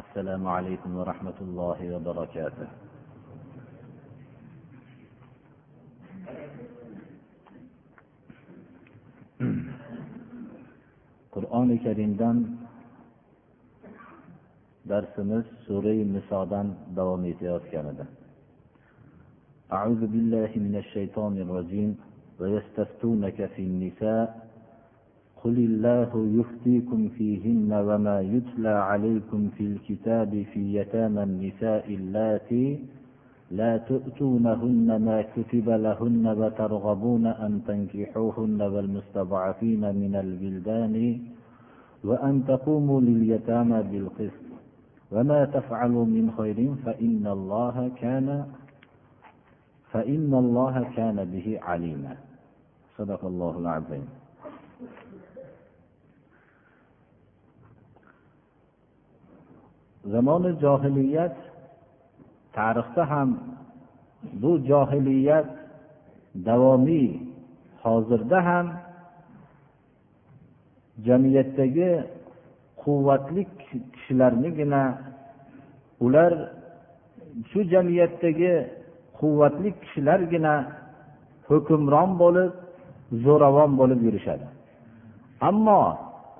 السلام عليكم ورحمة الله وبركاته. qur'oni karimdan darsimiz sura nisodan davom etayotgan edi أعوذ بالله من الشيطان الرجيم. ويستفتونك في النساء قل الله يفتيكم فيهن وما يتلى عليكم في الكتاب في يتامى النساء اللاتي لا تؤتونهن ما كتب لهن وترغبون أن تنكحوهن والمستضعفين من البلدان وأن تقوموا لليتامى بالقسط وما تفعلوا من خير فإن الله كان فإن الله كان به عليما صدق الله العظيم zamoni johiliyat tarixda ham bu johiliyat davomiy. Hozirda ham jamiyatdagi quvvatli kishilarnigina ular shu jamiyatdagi quvvatli kishilargina hukmron bo'lib zo'ravon bo'lib yurishadi. Ammo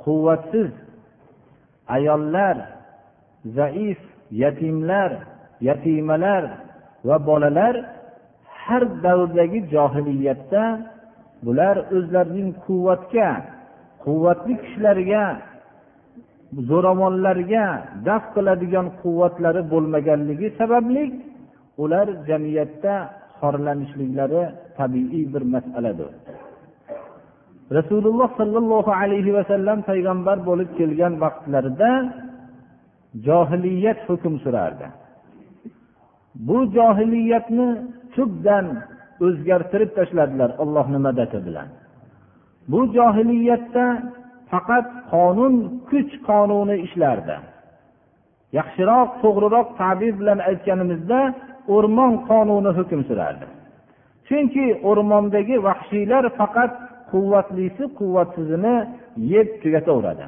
quvvatsiz ayollar zaif yatimlar yatimalar va bolalar har davrdagi johiliyatda bular o'zlarining quvvatga quvvatli kishilarga zo'ravonlarga daf qiladigan quvvatlari bo'lmaganligi sababli ular jamiyatda xorlanishliklari tabiiy bir masaladir. Rasululloh sollallohu alayhi vasallam payg'ambar bo'lib kelgan vaqtlarida johiliyat hukm surardi. Bu johiliyatni tubdan o'zgartirib tashladilar ollohni madadi bilan. Bu johiliyatda faqat qonun kuch qonuni ishlardi. Yaxshiroq to'g'riroq tabir bilan aytganimizda o'rmon qonuni hukm surardi. Chunki o'rmondagi vahshiylar faqat quvvatlisi quvvatsizini yeb tugataveradi.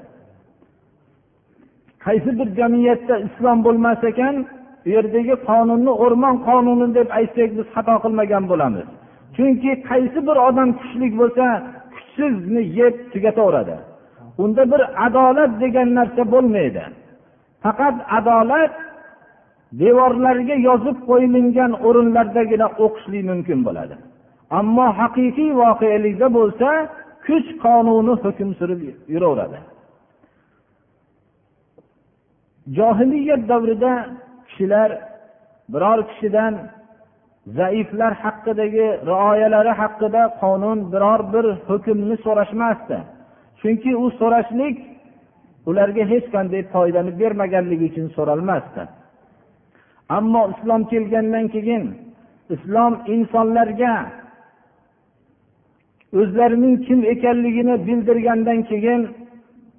Qaysi bir jamiyatda islom bo'lmas ekan u yerdagi qonunni o'rmon qonuni deb aytsak biz xato qilmagan bo'lamiz. Chunki qaysi bir odam kuchli bo'lsa kuchsizni yeb tugataveradi. Unda bir adolat degan narsa bo'lmaydi. Faqat adolat devorlarga yozib qo'yilingan o'rinlardagina o'qishlik mumkin bo'ladi. Ammo haqiqiy voqelikda bo'lsa kuch qonuni hukm surib yuraveradi. Johiliyat davrida kishilar biror kishidan zaiflar haqidagi rioyalari haqida qonun biror bir hukmni so'rashmasdi. Chunki u so'rashlik ularga hech qanday foydani bermaganligi uchun so'ralmasdi. Ammo islom kelgandan keyin islom insonlarga o'zlarining kim ekanligini bildirgandan keyin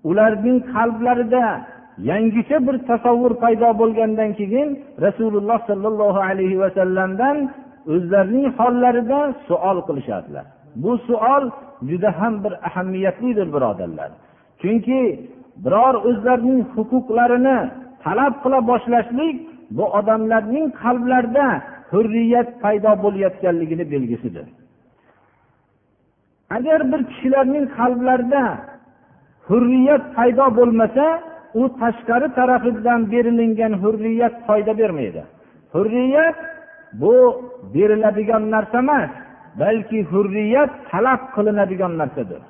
ularning qalblarida yangicha bir tasavvur paydo bo'lgandan keyin rasululloh sollallohu alayhi vasallamdan o'zlarining hollarida suol qilishadilar bu suol juda ham bir ahamiyatlidir birodarlar. Chunki biror o'zlarining huquqlarini talab qila boshlashlik bu odamlarning qalblarida hurriyat paydo bo'layotganligini belgisidir. Agar bir kishilarning qalblarida hurriyat paydo bo'lmasa u tashqari tarafidan berilingan hurriyat foyda bermaydi. Hurriyat bu beriladigan narsa emas balki hurriyat talab qilinadigan narsadir.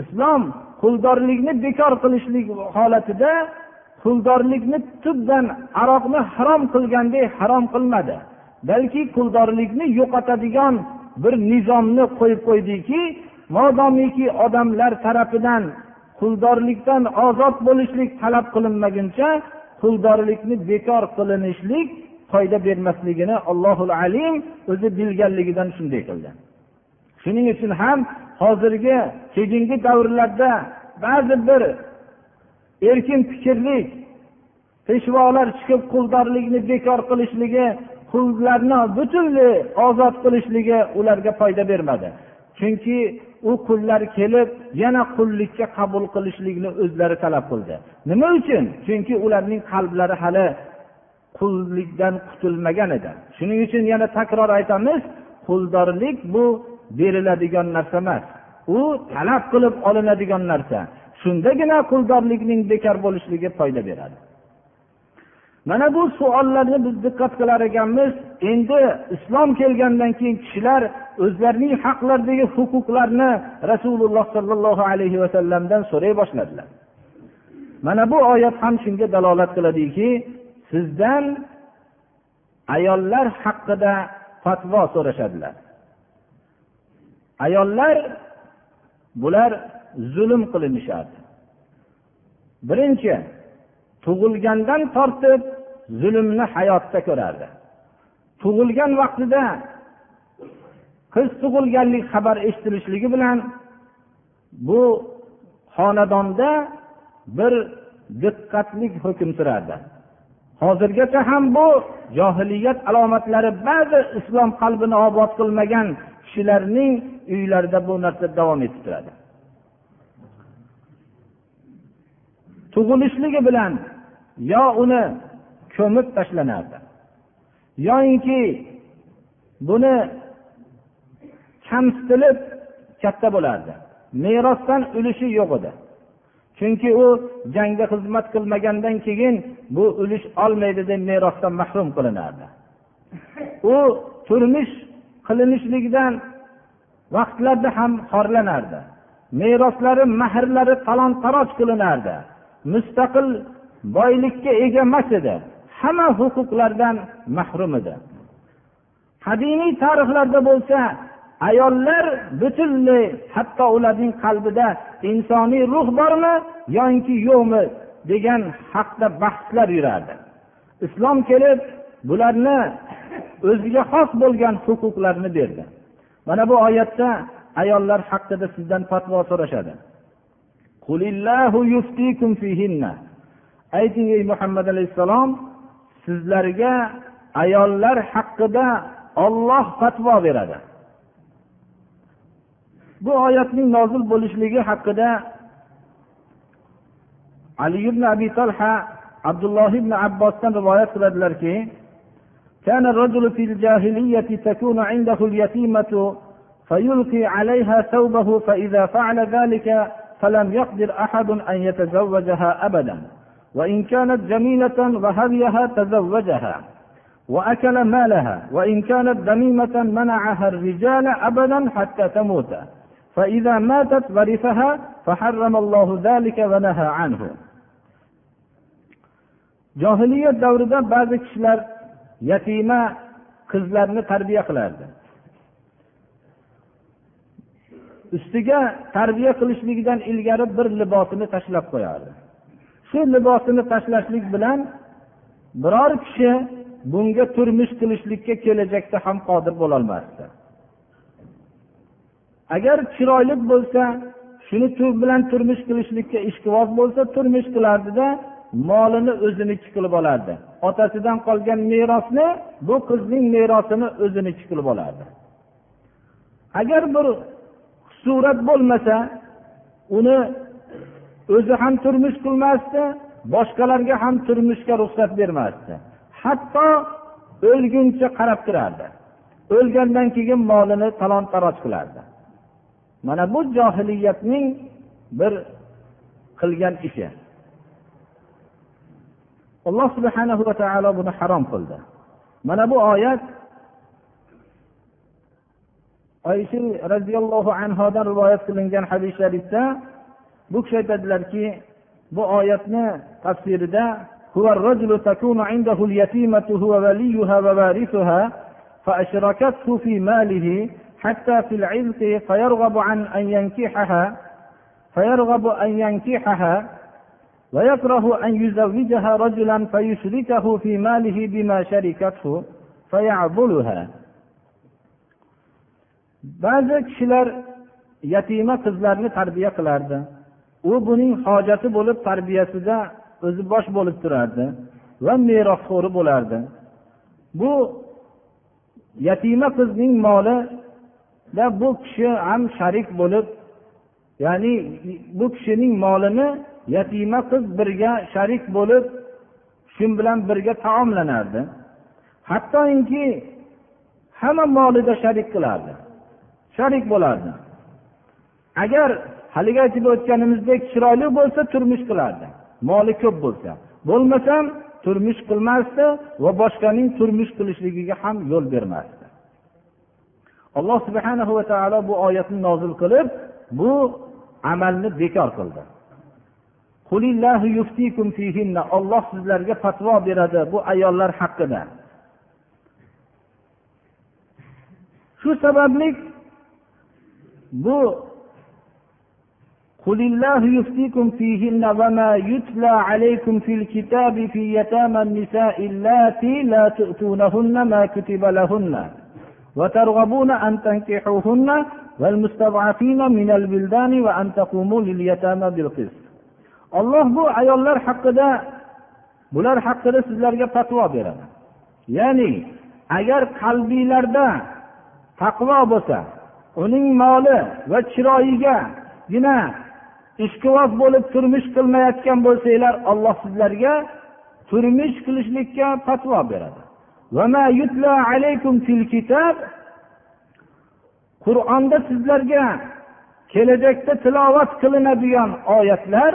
Islom quldorlikni bekor qilishlik holatida quldorlikni tubdan aroqni harom qilgandek harom qilmadi. Balki quldorlikni yo'qotadigan bir nizomni qo'yib qo'ydiki modomiki odamlar tarafidan quldorlikdan ozod bo'lishlik talab qilinmaguncha quldorlikni bekor qilinishlik foyda bermasligini allohu alim o'zi bilganligidan shunday qildi. Shuning uchun ham hozirgi keyingi davrlarda ba'zi bir erkin fikrlik peshvolar chiqib quldorlikni bekor qilishligi qullarni butunlay ozod qilishligi ularga foyda bermadi. Chunki u qullar kelib yana qullikka qabul qilishlikni o'zlari talab qildi. Nima uchun? Chunki ularning qalblari hali qullikdan qutulmagan edi. Shuning uchun yana takror aytamiz quldorlik bu beriladigan narsa emas. U talab qilib olinadigan narsa. Shundagina quldorlikning bekor bo'lishligi foyda beradi. Mana bu savollarni biz diqqat qilar ekanmiz. Endi islom kelgandan keyin kishilar o'zlarining haqlaridagi huquqlarni rasululloh sollallohu alayhi vasallamdan so'ray boshladilar. Mana bu oyat ham shunga dalolat qiladiki sizdan ayollar haqida fatvo so'rashadilar. Ayollar bular zulm qilinishardi. Birinchi tug'ilgandan tortib zulmni hayotda ko'rardi. Tug'ilgan vaqtida qiz tug'ilganlik xabar eshitilishligi bilan bu xonadonda bir diqqatlik hukm surardi hozirgacha ham bu johiliyat alomatlari ba'zi islom qalbini obod qilmagan kishilarning uylarida bu narsa davom etib turadi. Tug'ilishligi bilan yo uni ko'mib tashlanardi yoyinki buni kamsitilib katta bo'lardi. Merosdan ulushi yo'q edi. Chunki u jangda xizmat qilmagandan keyin bu ulush olmaydi deb merosdan mahrum qilinardi. U turmush qilinishligidan vaqtlarda ham xorlanardi. Meroslari mahrlari talon taroj qilinardi. Mustaqil boylikka ega emas edi. Hamma huquqlardan mahrum edi. Qadimiy tarixlarda bo'lsa ayollar butunlay hatto ularning qalbida insoniy ruh bormi yoki yo'qmi degan haqda bahslar yurardi. Islom kelib bularni o'ziga xos bo'lgan huquqlarni berdi. Mana bu oyatda ayollar haqida sizdan fatvo so'rashadi. ayting ey muhammad alayhissalom sizlarga ayollar haqida olloh fatvo beradi bu oyatning nozil bo'lishligi haqida ali ibn abi talha abdulloh ibn abbosdan rivoyat qiladilarki كان الرجل في الجاهلية تكون عنده اليتيمة فيلقي عليها ثوبه فإذا فعل ذلك فلم يقدر أحد أن يتزوجها أبدا وإن كانت جميلة وهديها تزوجها وأكل مالها وإن كانت ذميمة منعها الرجال أبدا حتى تموت فإذا ماتت ورثها فحرم الله ذلك ونهى عنه johiliyat davrida ba'zi kishilar yatima qizlarni tarbiya qilardi ustiga tarbiya qilishligidan ilgari bir libosini tashlab qo'yardi. Shu libosini tashlashlik bilan biror kishi bunga turmush qilishlikka kelajakda ham qodir bo'lolmasdi. Agar chiroyli bo'lsa shuni bilan turmush qilishlikka ishqiboz bo'lsa turmush qilardida molini o'ziniki qilib olardi. Otasidan qolgan merosni bu qizning merosini o'ziniki qilib olardi. Agar bir surat bo'lmasa uni o'zi ham turmush qilmasdi boshqalarga ham turmushga ruxsat bermasdi. Hatto o'lguncha qarab turardi. O'lgandan keyin molini talon taroj qilardi. Mana bu johiliyatning bir qilgan ishi. Alloh subhana va taolo buni harom qildi. Mana bu oyat oysha roziyallohu anhodan rivoyat qilingan hadis sharifda bu kishi aytadilarki bu oyatni tafsirida هو الرجل تكون عنده اليتيمة هو وليها ووارثها فأشركته في ماله حتى في العلق فيرغب عن أن ينكحها فيرغب أن ينكحها ويكره أن يزوجها رجلا فيشركه في ماله بما شركته فيعضلها ba'zi kishilar yatima qizlarni tarbiya qilardi. U buning hojati bo'lib tarbiyasida o'zi bosh bo'lib turardi va merosxo'ri bo'lardi. Bu yatima qizning molida bu kishi ham sharik bo'lib ya'ni bu kishining molini yatima qiz birga sharik bo'lib shu bilan birga taomlanardi. Hattoki hamma molida sharik qilardi. Sharik bo'lardi. Agar haligi aytib o'tganimizdek chiroyli bo'lsa turmush qilardi. Moli ko'p bo'lsa. Bo'lmasam turmush qilmasdi va boshqaning turmush qilishligiga ham yo'l bermasdi. Alloh subhana va taolo bu oyatni nozil qilib bu amalni bekor qildi. Olloh sizlarga fatvo beradi bu ayollar haqida. Shu sababli bu قل الله يفتيكم فيهن وما يتلى عليكم في الكتاب في يتامى النساء اللاتي لا تؤتونهن ما كتب لهن وترغبون أن تنكحوهن والمستضعفين من البلدان وأن تقوموا لليتامى بالقسط olloh bu ayollar haqida bular haqida sizlarga fatvo beradi ya'ni agar qalbinglarda taqvo bo'lsa uning moli va chiroyigagina ishqiboz bo'lib turmush qilmayotgan bo'lsanglar olloh sizlarga turmush qilishlikka fatvo beradi. Qur'onda sizlarga kelajakda tilovat qilinadigan oyatlar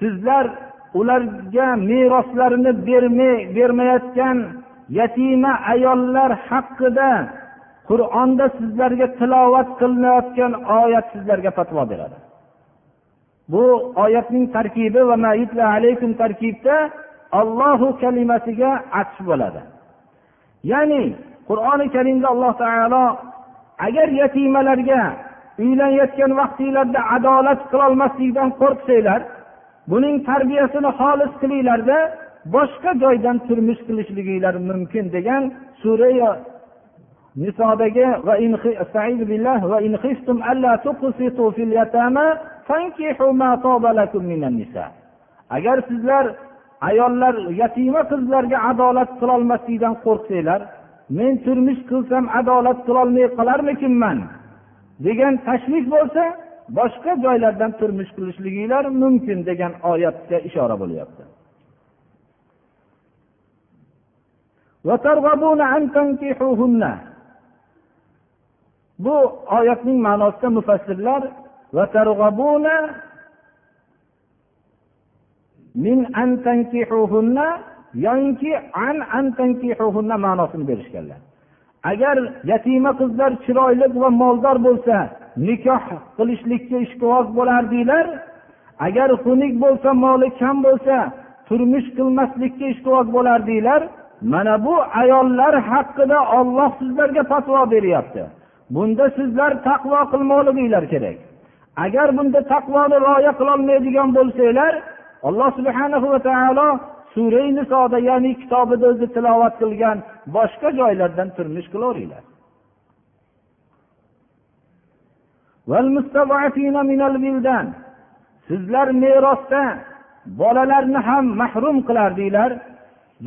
sizlar ularga meroslarini bermay bermayotgan yatima ayollar haqida qur'onda sizlarga tilovat qilinayotgan oyat sizlarga fatvo beradi. Bu oyatning tarkibi va alaykum tarkibda ollohu kalimasiga atf bo'ladi. Ya'ni qur'oni karimda alloh taolo agar yatimalarga uylanayotgan vaqtinglarda adolat qilolmaslikdan qo'rqsanglar buning tarbiyasini xolis qilinglarda boshqa joydan turmush qilishliginglar mumkin degan sura nisodagi agar sizlar ayollar yatima qizlarga adolat qilolmaslikdan qo'rqsanglar men turmush qilsam adolat qilolmay qolarmikinman? degan tashvish bo'lsa boshqa joylardan turmush qurishliginglar mumkin degan oyatga ishora bo'lyapti. Bu oyatning ma'nosida mufassirlar min an tankihuhunna yoinki an an tankihuhunna ma'nosini berishganlar. Agar yatima qizlar chiroyli va moldor bo'lsa nikoh qilishlikka ishqiboz bo'lardinglar agar xunuk bo'lsa moli kam bo'lsa turmush qilmaslikka ishqiboz bo'lardinglar mana bu ayollar haqida olloh sizlarga fatvo beryapti. Bunda sizlar taqvo qilmoqliginglar kerak. Agar bunda taqvoni rioya qilolmaydigan bo'lsanglar alloh subhanahu va taolo surai nisoda ya'ni kitobida o'zi tilovat qilgan boshqa joylardan turmush qilaveringlar. Sizlar merosda bolalarni ham mahrum qilardinglar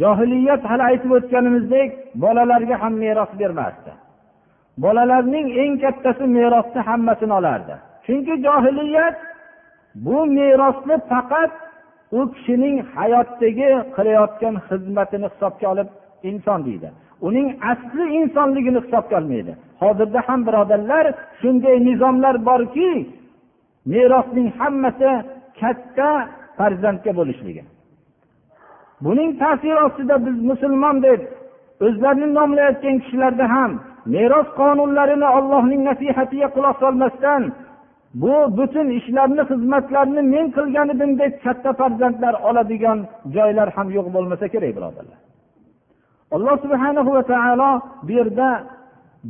johiliyat hali aytib o'tganimizdek bolalarga ham meros bermasdi. Bolalarning eng kattasi merosni hammasini olardi. Chunki johiliyat bu merosni faqat u kishining hayotdagi qilayotgan xizmatini hisobga olib inson deydi. Uning asli insonligini hisobga olmaydi. Hozirda ham birodarlar shunday nizomlar borki merosning hammasi katta farzandga bo'lishligi. Buning ta'siri ostida biz musulmon deb o'zlarini nomlayotgan kishilarda ham meros qonunlarini ollohning nasihatiga quloq solmasdan bu butun ishlarni xizmatlarni men qilgan edimdek katta farzandlar oladigan joylar ham yo'q bo'lmasa kerak birodarlar. Alloh subhana va taolo bu yerda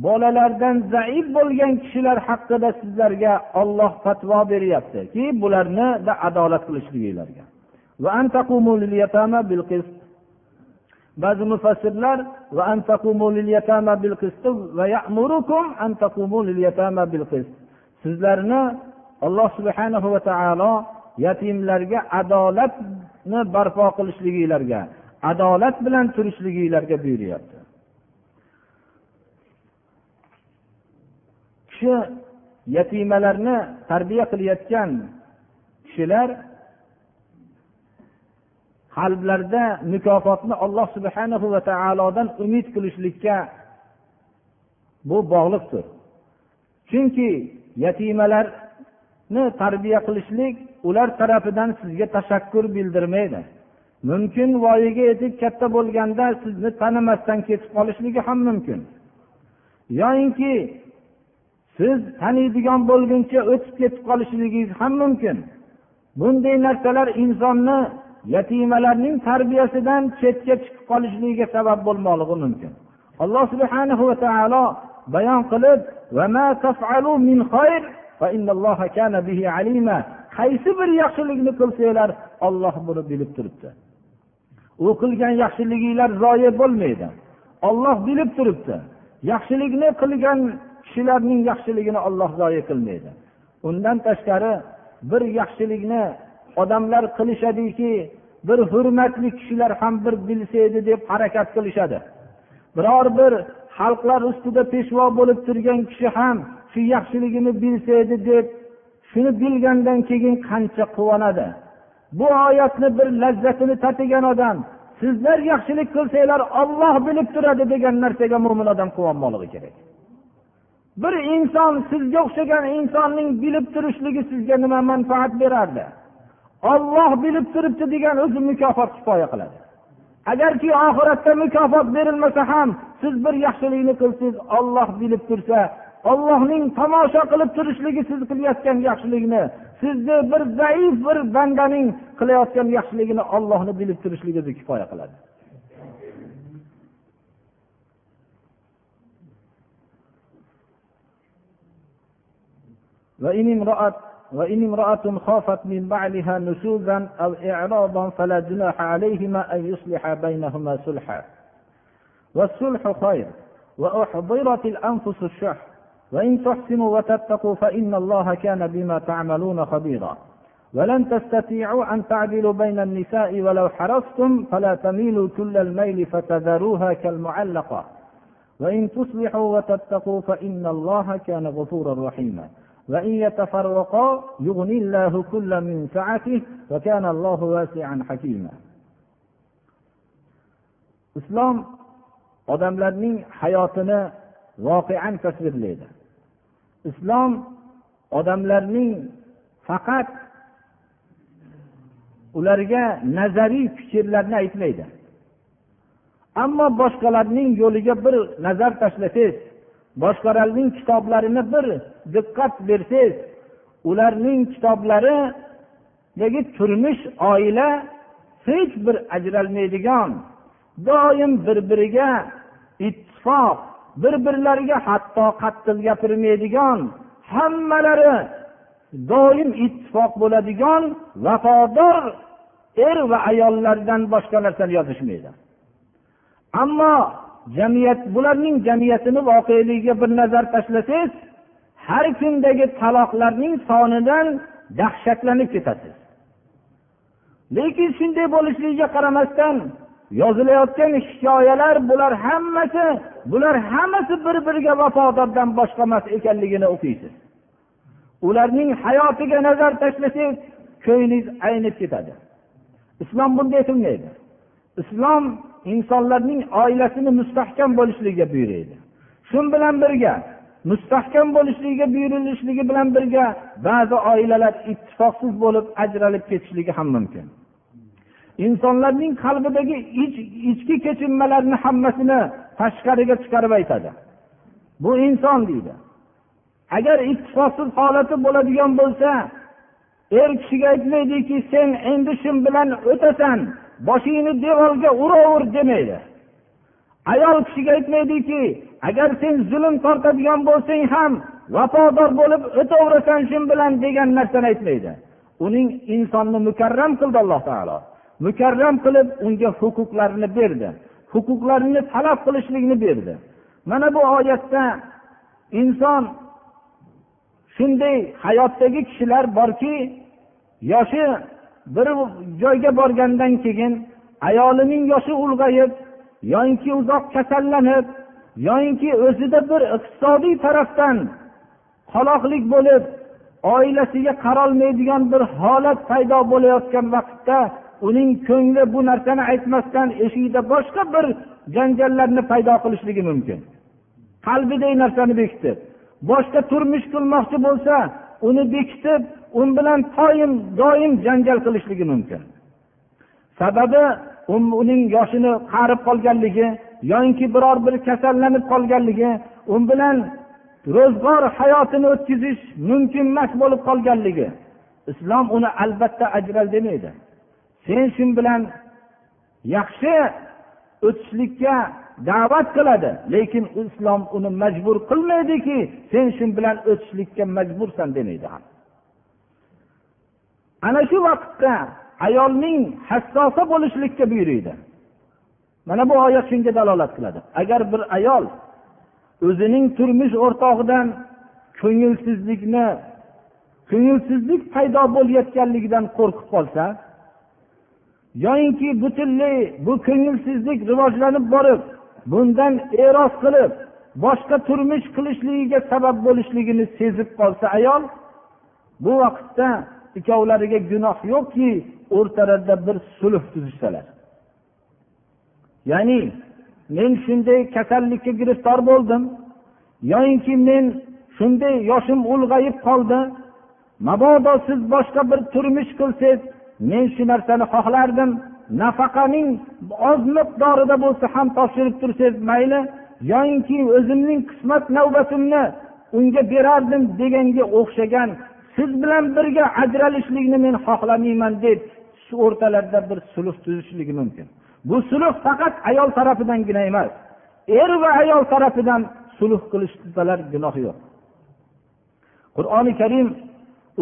bolalardan zaif bo'lgan kishilar haqida sizlarga olloh fatvo beryaptiki bularnida adolat qilishliginglarga ba'zi mufassirlar va sizlarni alloh subhanahu va taolo yatimlarga adolatni barpo qilishliginglarga adolat bilan turishliginglarga buyuryapti. Kishi yatimalarni tarbiya qilayotgan kishilar qalblarida mukofotni alloh subhanahu va taolodan umid qilishlikka bu bog'liqdir. Chunki yatimalarni tarbiya qilishlik ular tarafidan sizga tashakkur bildirmaydi. Mumkin voyaga yetib katta bo'lganda sizni tanimasdan ketib qolishligi ham mumkin. Yoyinki siz taniydigan bo'lguncha o'tib ketib qolishligingiz ham mumkin. Bunday narsalar insonni yatimalarning tarbiyasidan chetga chiqib qolishligiga sabab bo'lmoqligi mumkin. Alloh subhanahu va taolo bayon qilib qaysi bir yaxshilikni qilsanglar olloh buni bilib turibdi. U qilgan yaxshiliginglar zoye bo'lmaydi. Olloh bilib turibdi. Yaxshilikni qilgan kishilarning yaxshiligini olloh zoye qilmaydi. Undan tashqari bir yaxshilikni odamlar qilishadiki bir hurmatli kishilar ham bir bilsa edi deb harakat qilishadi. Biror bir xalqlar ustida peshvo bo'lib turgan kishi ham shu yaxshiligini bilsa edi deb shuni bilgandan keyin qancha quvonadi. Bu oyatni bir lazzatini tatigan odam sizlar yaxshilik qilsanglar olloh bilib turadi degan narsaga mo'min odam quvonmoqligi kerak. Bir inson sizga o'xshagan insonning bilib turishligi sizga nima manfaat berardi? Olloh bilib turibdi degan o'zi mukofot kifoya qiladi. agarki oxiratda mukofot berilmasa ham siz bir yaxshilikni qilsangiz olloh bilib tursa ollohning tomosha qilib turishligi siz qilayotgan yaxshilikni sizni bir zaif bir bandaning qilayotgan yaxshiligini ollohni bilib turishligi o'zi kifoya qiladi. Va وإن امرأة خافت من بعلها نشوزا أو إعراضا فلا جناح عليهما أن يصلح بينهما صلحا. والصلح خير وأحضرت الأنفس الشح وإن تحسنوا وتتقوا فإن الله كان بما تعملون خبيرا. ولن تستطيعوا أن تعدلوا بين النساء ولو حرصتم فلا تميلوا كل الميل فتذروها كالمعلقة. وإن تصلحوا وتتقوا فإن الله كان غفورا رحيما. islom odamlarning hayotini voqean tasvirlaydi. Islom odamlarning faqat ularga nazariy fikrlarni aytmaydi. Ammo boshqalarning yo'liga bir nazar tashlasangiz boshqalarning kitoblarini bir diqqat bersangiz ularning kitoblaridagi turmush oila hech bir ajralmaydigan doim bir biriga ittifoq bir birlariga hatto qattiq gapirmaydigan hammalari doim ittifoq bo'ladigan vafodor er va ayollardan boshqa narsani yozishmaydi. Ammo jamiyat bularning jamiyatini voqeligiga bir nazar tashlasangiz har kundagi taloqlarning sonidan dahshatlanib ketasiz. Lekin shunday bo'lishligiga qaramasdan yozilayotgan hikoyalar bular hammasi bular hammasi bir biriga vafodordan boshqa emas ekanligini o'qiysiz. Ularning hayotiga nazar tashlasangiz ko'nglingiz aynib ketadi. Islom bunday qilmaydi. Islom insonlarning oilasini mustahkam bo'lishligiga buyuradi shu bilan birga mustahkam bo'lishligiga buyurilishligi bilan birga ba'zi oilalar ittifoqsiz bo'lib ajralib ketishligi ham mumkin. Insonlarning qalbidagi ich ichki kechinmalarni hammasini tashqariga chiqarib aytadi. Bu inson deydi. Agar ittifoqsiz holati bo'ladigan bo'lsa er kishiga aytmaydiki sen endi shu bilan o'tasan boshingni devorga uraver demaydi. Ayol kishiga aytmaydiki agar sen zulm tortadigan bo'lsang ham vafodor bo'lib o'taverasan shu bilan degan narsani aytmaydi. Uning insonni mukarram qildi alloh taolo. Mukarram qilib unga huquqlarini berdi. Huquqlarini talab qilishlikni berdi. Mana bu oyatda inson shunday hayotdagi kishilar borki yoshi bir joyga borgandan keyin ayolining yoshi ulg'ayib yoinki uzoq kasallanib yoinki o'zida bir iqtisodiy tarafdan qoloqlik bo'lib oilasiga qarolmaydigan bir holat paydo bo'layotgan vaqtda uning ko'ngli bu narsani aytmasdan eshigida boshqa bir janjallarni paydo qilishligi mumkin. Qalbidagi narsani bekitib boshqa turmush qurmoqchi bo'lsa uni bekitib u bilan doim doim janjal qilishligi mumkin. Sababi uning yoshini qarib qolganligi yoinki biror bir kasallanib qolganligi u bilan ro'zg'or hayotini o'tkazish mumkin emas bo'lib qolganligi. Islom uni albatta ajral demaydi. Sen shu bilan yaxshi o'tishlikka da'vat qiladi lekin islom uni majbur qilmaydiki sen shu bilan o'tishlikka majbursan demaydi ana shu vaqtda ayolning hassosa bo'lishlikka buyuriydi. Mana bu oyat shunga dalolat qiladi. Agar bir ayol o'zining turmush o'rtog'idan ko'ngilsizlikni ko'ngilsizlik paydo bo'layotganligidan qo'rqib qolsa yoyinki butunlay bu ko'ngilsizlik rivojlanib borib bundan eros qilib boshqa turmush qilishligiga sabab bo'lishligini sezib qolsa ayol bu vaqtda ikkovlariga gunoh yo'qki o'rtalarida bir sulh tuzishsalar. Ya'ni men shunday kasallikka giriftor bo'ldim yoyinki men shunday yoshim ulg'ayib qoldi mabodo siz boshqa bir turmush qilsangiz men shu narsani xohlardim nafaqaning oz miqdorida bo'lsa ham topshirib tursangiz mayli yoyinki o'zimning qismat navbatimni unga berardim deganga o'xshagan siz bilan birga ajralishlikni men xohlamayman deb shu o'rtalarida bir sulh tuzishligi mumkin. Bu sulh faqat ayol tarafidangina emas. Er va ayol tarafidan sulh qilishsalar gunoh yo'q. Qur'oni karim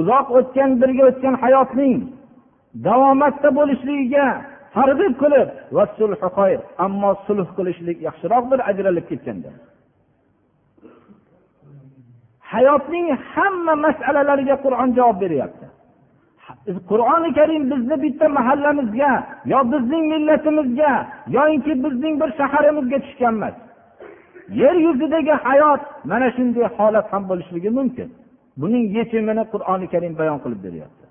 uzoq o'tgan birga o'tgan hayotning davomatda bo'lishligiga targ'ib qilib ammo sulh qilishlik yaxshiroqdir ajralib ketganda. Hayotning hamma masalalariga qur'on javob beryapti. Qur'oni karim bizni bitta mahallamizga yo bizning millatimizga yoinki bizning bir shaharimizga tushgan emas. Yer yuzidagi hayot mana shunday holat ham bo'lishligi mumkin. Buning yechimini qur'oni karim bayon qilib beryapti.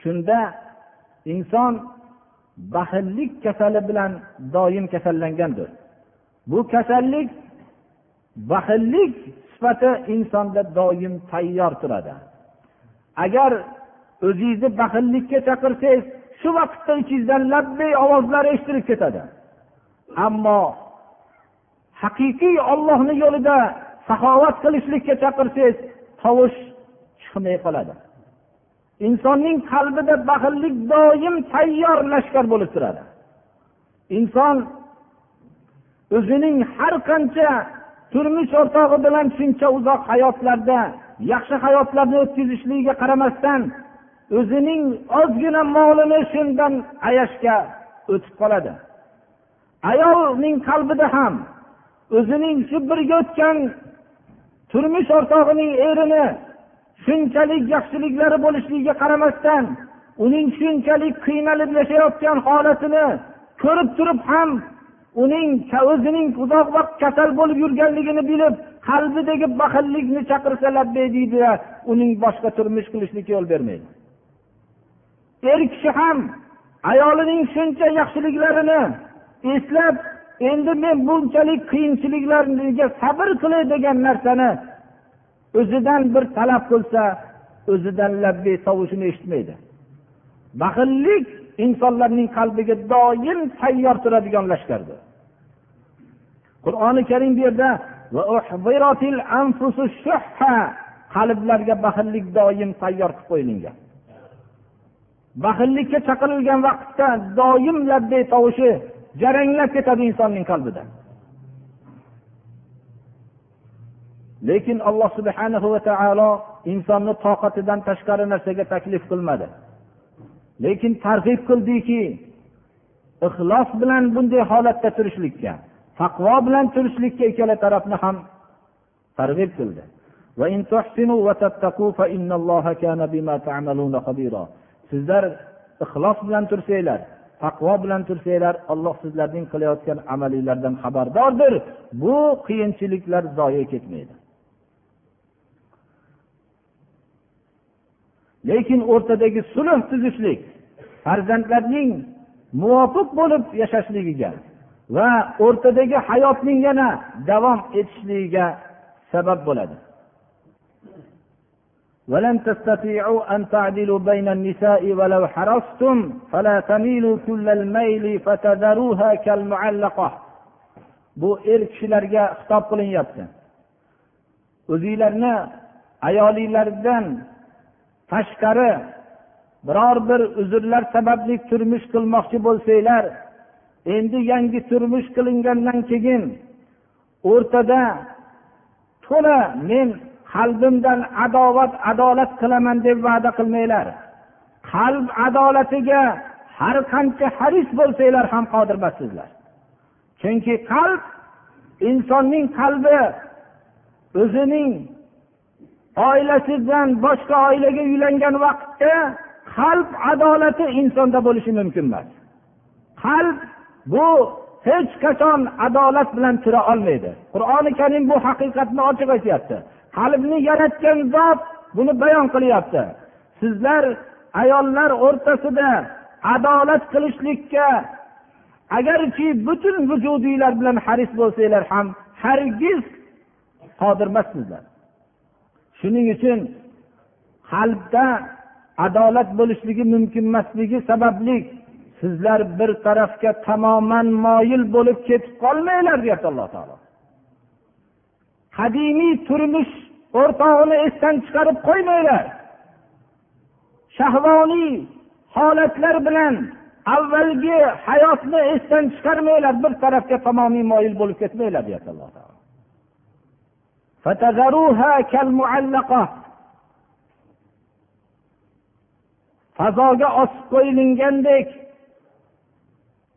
Shunda inson baxillik kasali bilan doim kasallangandir. Bu kasallik baxillik sifati insonda doim tayyor turadi. Agar o'zingizni baxillikka chaqirsangiz shu vaqtda ichingizdan labbay ovozlar eshitilib ketadi. Ammo haqiqiy ollohni yo'lida saxovat qilishlikka chaqirsangiz tovush chiqmay qoladi. Insonning qalbida baxillik doim tayyor lashkar bo'lib turadi. Inson o'zining har qancha turmush o'rtog'i bilan shuncha uzoq hayotlarda yaxshi hayotlarni o'tkazishligiga qaramasdan o'zining ozgina molini shundan ayashga o'tib qoladi. Ayolning qalbida ham o'zining shu birga o'tgan turmush o'rtog'ining erini shunchalik yaxshiliklari bo'lishligiga qaramasdan uning shunchalik qiynalib yashayotgan holatini ko'rib turib ham uning o'zining uzoq vaqt kasal bo'lib yurganligini bilib qalbidagi baxillikni chaqirsa labbay deydida uning boshqa turmush qilishlikka yo'l bermaydi. Er kishi ham ayolining shuncha yaxshiliklarini eslab endi men bunchalik qiyinchiliklarga sabr qilay degan narsani o'zidan bir talab qilsa o'zidan labbay tovushini eshitmaydi. Baxillik insonlarning qalbiga doim tayyor turadigan lashkardir. Qur'oni karim bu yerda qalblarga baxillik doim tayyor qilib qo'yilgan. Baxillikka chaqirilgan vaqtda doim labbay tovushi jaranglab ketadi insonning qalbida. Lekin alloh subhanahu va taolo insonni toqatidan tashqari narsaga taklif qilmadi. Lekin targ'ib qildiki ixlos bilan bunday holatda turishlikka taqvo bilan turishlikka ikkala tarafni ham targ'ib qildi. Sizlar ixlos bilan tursanglar taqvo bilan tursanglar alloh sizlarning qilayotgan amalinglardan xabardordir. Bu qiyinchiliklar zoye ketmaydi. lekin o'rtadagi sulh tuzishlik farzandlarning muvofiq bo'lib yashashligiga va o'rtadagi hayotning yana davom etishligiga sabab bo'ladi ولن تستطيعوا أن تعدلوا بين النساء ولو حرصتم فلا تميلوا كل الميل فتذروها كالمعلقة bu er kishilarga xitob qilinyapti o'zinglarni ayolinglardan tashqari biror bir uzrlar sababli turmush qilmoqchi bo'lsanglar endi yangi turmush qilingandan keyin o'rtada to'la men qalbimdan adovat adolat qilaman deb va'da qilmanglar. Qalb adolatiga har qancha haris bo'lsanglar ham qodir emassizlar chunki qalb insonning qalbi o'zining oilasidan boshqa oilaga uylangan vaqtda qalb adolati insonda bo'lishi mumkin emas. Qalb bu hech qachon adolat bilan tura olmaydi. Qur'oni karim bu haqiqatni ochiq aytyapti qalbni yaratgan zot buni bayon qilyapti. Sizlar ayollar o'rtasida adolat qilishlikka agarki butun vujudinglar bilan haris bo'lsanglar ham hargiz qodirmassizlar shuning uchun qalbda adolat bo'lishligi mumkin emasligi sababli sizlar bir tarafga tamoman moyil bo'lib ketib qolmanglar deyapti alloh taolo. Qadimiy turmush o'rtog'ini esdan chiqarib qo'ymanglar. Shahvoniy holatlar bilan avvalgi hayotni esdan chiqarmanglar bir tarafga tamomiy moyil bo'lib ketmanglar deyapti alloh taolo. Fazoga osib qo'yilgandek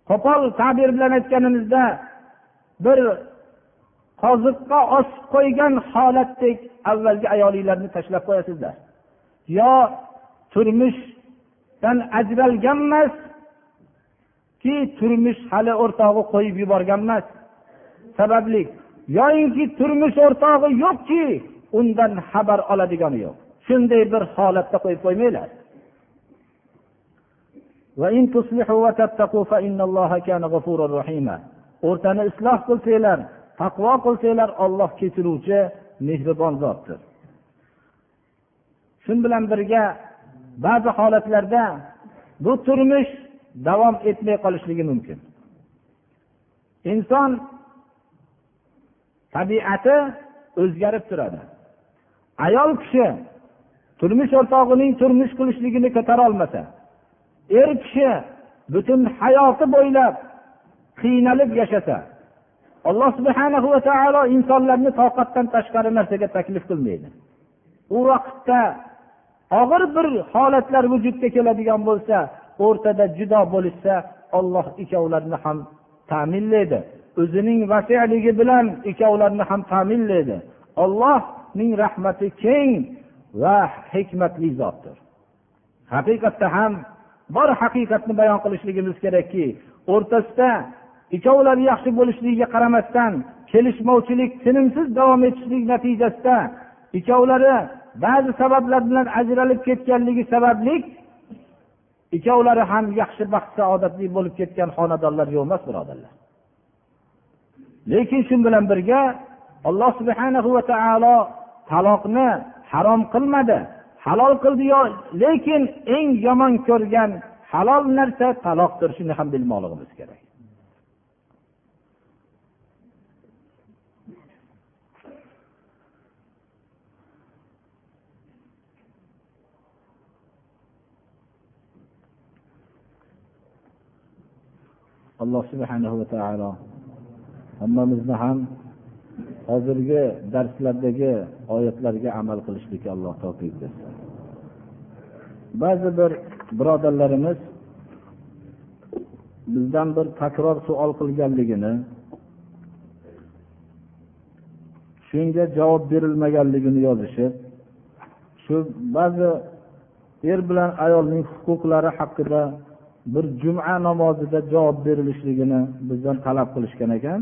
qo'pol ta'bir bilan aytganimizda bir qoziqqa osib qo'ygan holatdek avvalgi ayolinglarni tashlab qo'yasizlar. Yo turmushdan ajralgan emaski turmush hali o'rtog'i qo'yib yuborgan emas sababli yoyinki turmush o'rtog'i yo'qki undan xabar oladigani yo'q. Shunday bir holatda qo'yib qo'ymanglar. O'rtani isloh qilsanglar taqvo qilsanglar olloh kechiruvchi mehribon zotdir. Shu bilan birga ba'zi holatlarda bu turmush davom etmay qolishligi mumkin. Inson tabiati o'zgarib turadi. Ayol kishi turmush o'rtog'ining turmush qilishligini ko'tara olmasa er kishi butun hayoti bo'ylab qiynalib yashasa alloh subhana va taolo insonlarni toqatdan tashqari narsaga taklif qilmaydi. U vaqtda og'ir bir holatlar vujudga keladigan bo'lsa o'rtada judo bo'lishsa olloh ikkovlarini ham ta'minlaydi. O'zining vasiyligi bilan ikkovlarini ham ta'minlaydi. Ollohning rahmati keng va hikmatli zotdir. Haqiqatda ham bor haqiqatni bayon qilishligimiz kerakki o'rtasida ikkovlari yaxshi bo'lishligiga qaramasdan kelishmovchilik tinimsiz davom etishlik natijasida ikkovlari ba'zi sabablar bilan ajralib ketganligi sababli ikkovlari ham yaxshi baxt saodatli bo'lib ketgan xonadonlar yo'q emas birodarlar. Lekin shu bilan birga alloh subhana va taolo taloqni harom qilmadi. Halol qildi yo lekin eng yomon ko'rgan halol narsa taloqdir. Shuni ham bilmoqligimiz kerak. Alloh subhanahu va taolo hammamizni ham hozirgi darslardagi oyatlarga amal qilishlikka alloh tavfiq bersin. Ba'zi bir birodarlarimiz bizdan bir takror savol qilganligini shunga javob berilmaganligini yozishib shu ba'zi er bilan ayolning huquqlari haqida bir juma namozida javob berilishligini bizdan talab qilishgan ekan.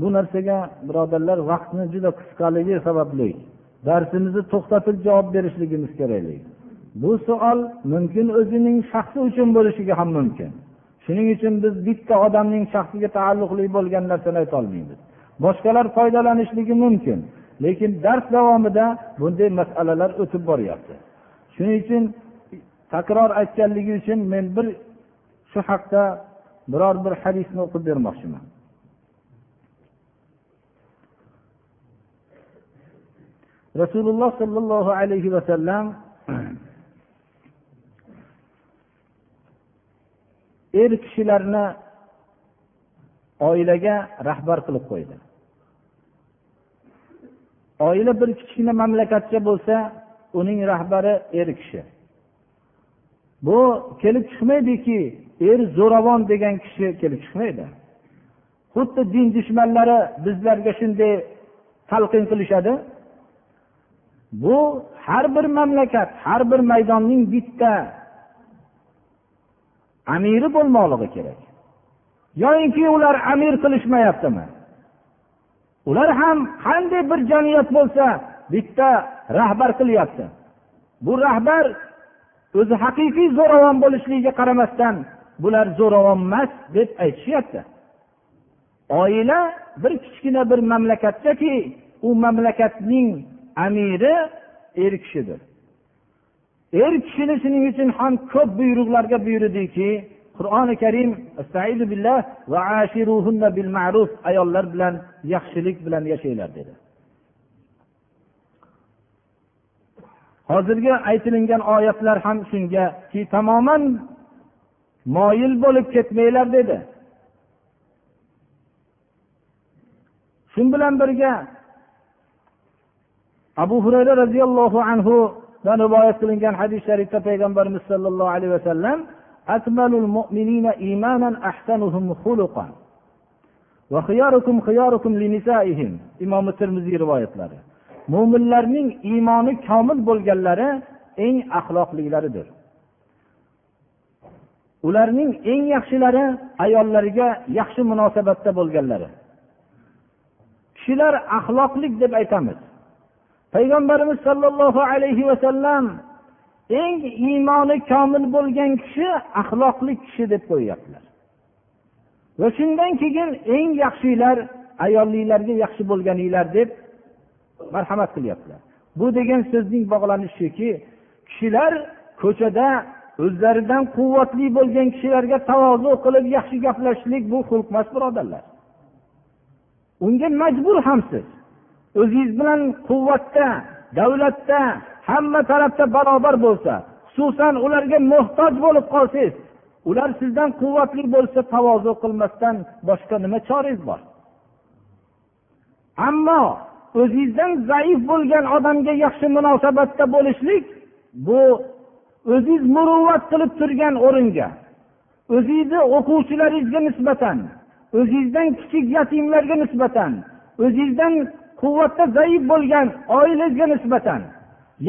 Bu narsaga birodarlar vaqtni juda qisqaligi sababli darsimizni to'xtatib javob berishligimiz kerak bu savol mumkin o'zining shaxsi uchun bo'lishligi ham mumkin. Shuning uchun biz bitta odamning shaxsiga taalluqli bo'lgan narsani aytolmaymiz boshqalar foydalanishligi mumkin lekin dars davomida bunday masalalar o'tib boryapti. Shuning uchun takror aytganligi uchun men bir shu haqda biror bir hadisni o'qib bermoqchiman. Rasululloh sollallohu alayhi vasallam er kishilarni oilaga rahbar qilib qo'ydi. Oila bir kichkina mamlakatcha bo'lsa uning rahbari er kishi. Bu kelib chiqmaydiki er zo'ravon degan kishi kelib chiqmaydi. Xuddi din dushmanlari bizlarga shunday talqin qilishadi. Bu har bir mamlakat har bir maydonning bitta amiri bo'lmoqligi kerak. Yoyinki ular amir qilishmayaptimi? Ular ham qanday bir jamiyat bo'lsa bitta rahbar qilyapti. Bu rahbar o'zi haqiqiy zo'ravon bo'lishligiga qaramasdan bular zo'ravon emas deb aytishyapti. Oila bir kichkina bir mamlakatdaki u mamlakatning amiri er kishidir. Er kishini shuning uchun ham ko'p buyruqlarga buyurdiki qur'oni karim ayollar bilan yaxshilik bilan yashanglar dedi. Hozirgi aytilingan oyatlar ham shungaki tamoman moyil bo'lib ketmanglar dedi. Shu bilan birga abu hurayra roziyallohu anhudan rivoyat qilingan hadis sharifda payg'ambarimiz sollallohu alayhi vasallam akmalul mu'minina imanan ahsanuhum xuluqan va xiyarukum xiyarukum linisaihim imom termiziy rivoyatlari. Mo'minlarning iymoni komil bo'lganlari eng axloqlilaridir ularning eng yaxshilari ayollariga yaxshi munosabatda bo'lganlari. Kishilar axloqlik deb aytamiz. Payg'ambarimiz sollallohu alayhi vasallam eng iymoni komil bo'lgan kishi axloqli kishi deb qo'yyaptilar. Va shundan keyin eng yaxshilar ayollilarga yaxshi bo'lganinglar deb marhamat qilyaptilar. Bu degan so'zning bog'lanishi shuki kishilar ko'chada o'zlaridan quvvatli bo'lgan kishilarga tavozu qilib yaxshi gaplashishlik bu xulq emas birodarlar. Unga majbur hamsiz o'zingiz bilan quvvatda davlatda hamma tarafda barobar bo'lsa xususan ularga muhtoj bo'lib qolsangiz ular sizdan quvvatli bo'lsa tavozu qilmasdan boshqa nima chorangiz bor? Ammo o'zingizdan zaif bo'lgan odamga yaxshi munosabatda bo'lishlik bu o'zingiz muruvvat qilib turgan o'ringa o'zingizni o'quvchilaringizga nisbatan o'zingizdan kichik yatimlarga nisbatan o'zingizdan quvvatda zaif bo'lgan oilangizga nisbatan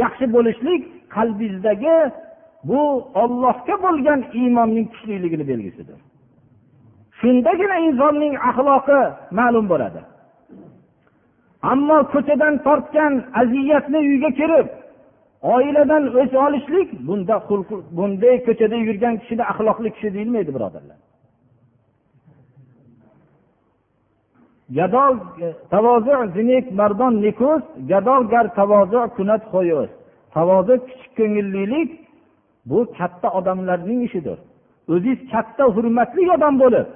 yaxshi bo'lishlik qalbingizdagi bu ollohga bo'lgan iymonning kuchliligini belgisidir. Shundagina insonning axloqi ma'lum bo'ladi. Ammo ko'chadan tortgan aziyatni uyga kirib oiladan o'ch olishlik bunda bunday ko'chada yurgan kishini axloqli kishi deyilmaydi birodarlar. Gadol tavozu zinik mardon nikus gadol gar tavozu kunat xoyus tavozu kichik ko'ngillilik bu katta odamlarning ishidir. O'ziz katta hurmatli odam bo'lib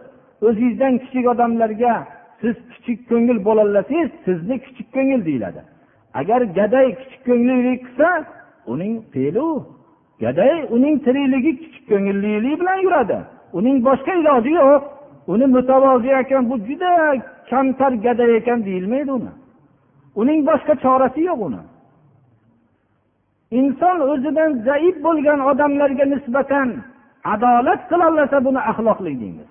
o'zingizdan kichik odamlarga siz kichik ko'ngil bo'lolasangiz sizni kichik ko'ngil deyiladi. Agar gaday kichik ko'ngillik qilsa uning fe'li gaday uning tirikligi kichik ko'ngillilik bilan yuradi. Uning boshqa iloji yo'q. Uni mutavozi ekan bu juda kamtar gada ekan deyilmaydi uni. Uning boshqa chorasi yo'q uni. Inson o'zidan zaif bo'lgan odamlarga nisbatan adolat qilolmasa buni axloqlik deymiz.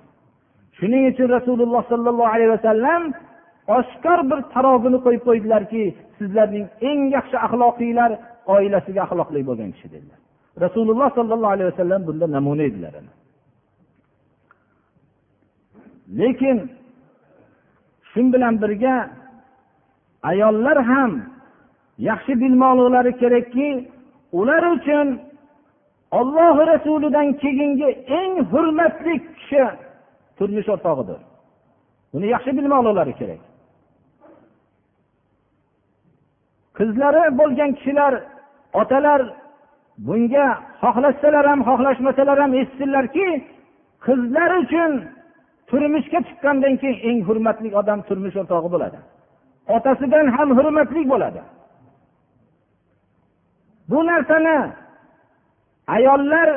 Shuning uchun rasululloh sollallohu alayhi vasallam oshkor bir tarozini qo'yib qo'ydilarki sizlarning eng yaxshi axloqiylar oilasiga axloqli bo'lgan kishi dedilar. Rasululloh sollallohu alayhi vasallam bunda namuna edilar lekin shu bilan birga ayollar ham yaxshi bilmoqliklari kerakki ular uchun olloh rasulidan keyingi eng hurmatli kishi turmush o'rtog'idir. Buni yaxshi bilmoqliklari kerak. Qizlari bo'lgan kishilar otalar bunga xohlashsalar ham xohlashmasalar ham eshitsinlarki qizlar uchun turmushga chiqqandan keyin eng hurmatli odam turmush o'rtog'i bo'ladi. Otasidan ham hurmatli bo'ladi. Bu narsani ayollar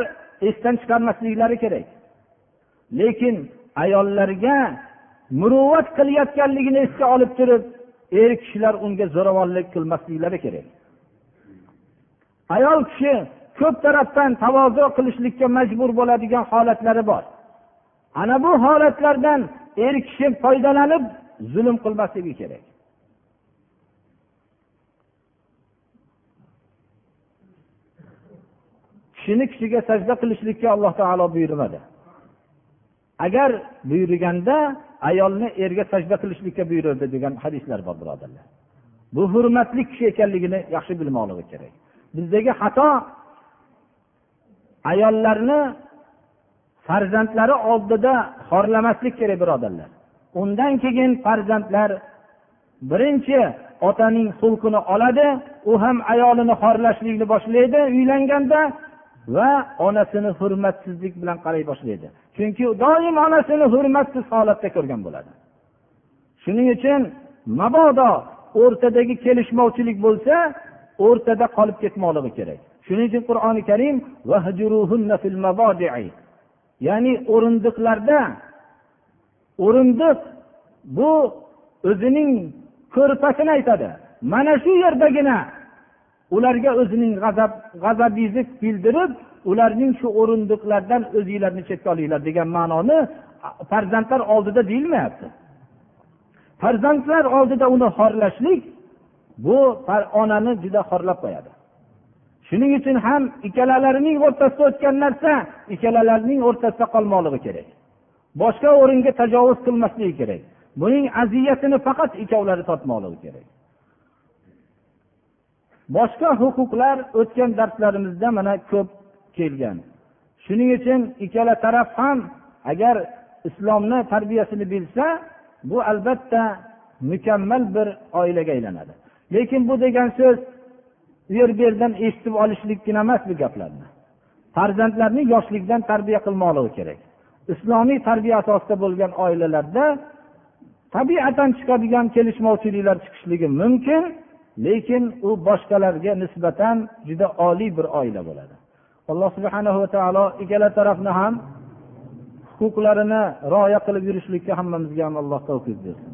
esdan chiqarmasliklari kerak. Lekin ayollarga muruvvat qilayotganligini esga olib turib er kishilar unga zo'ravonlik qilmasliklari kerak. Ayol kishi ko'p tarafdan tavozu qilishlikka majbur bo'ladigan holatlari bor. Ana bu holatlardan er kishi foydalanib zulm qilmasligi kerak. Kishini kishiga sajda qilishlikka alloh taolo buyurmadi. Agar buyurganda ayolni erga sajda qilishlikka buyurdi degan hadislar bor birodarlar. Bu hurmatli kishi ekanligini yaxshi bilmoqligi kerak. Bizdagi xato ayollarni farzandlari oldida xorlamaslik kerak birodarlar. Undan keyin farzandlar birinchi otaning xulqini oladi u ham ayolini xorlashlikni boshlaydi uylanganda va onasini hurmatsizlik bilan qaray boshlaydi. Chunki doim onasini hurmatsiz holatda ko'rgan bo'ladi. Shuning uchun mabodo o'rtadagi kelishmovchilik bo'lsa o'rtada qolib ketmoqligi kerak. Shuning uchun qur'oni karim ya'ni o'rindiqlarda o'rindiq bu o'zining ko'rpasini aytadi. Mana shu yerdagina ularga o'zining g'azab g'azabingizni bildirib ularning shu o'rindiqlardan o'zinglarni chetga olinglar degan ma'noni farzandlar oldida deyilmayapti. Farzandlar oldida uni xorlashlik bu onani juda xorlab qo'yadi. Shuning uchun ham ikkalalarining o'rtasida o'tgan narsa ikkalalarining o'rtasida qolmoqligi kerak. Boshqa o'ringa tajovuz qilmasligi kerak. Buning aziyatini faqat ikkovlari tortmoqligi kerak. Boshqa huquqlar o'tgan darslarimizda mana ko'p kelgan. Shuning uchun ikkala taraf ham agar islomni tarbiyasini bilsa bu albatta mukammal bir oilaga aylanadi. Lekin bu degan so'z u yer bu yerdan eshitib olishlikgina emas bu gaplarni. Farzandlarni yoshlikdan tarbiya qilmoqligi kerak. Islomiy tarbiya asosida bo'lgan oilalarda tabiatan chiqadigan kelishmovchiliklar chiqishligi mumkin lekin u boshqalarga nisbatan juda oliy bir oila bo'ladi. Alloh subhana va taolo ikkala tarafni ham huquqlarini rioya qilib yurishlikka hammamizga ham alloh tavfiq bersin.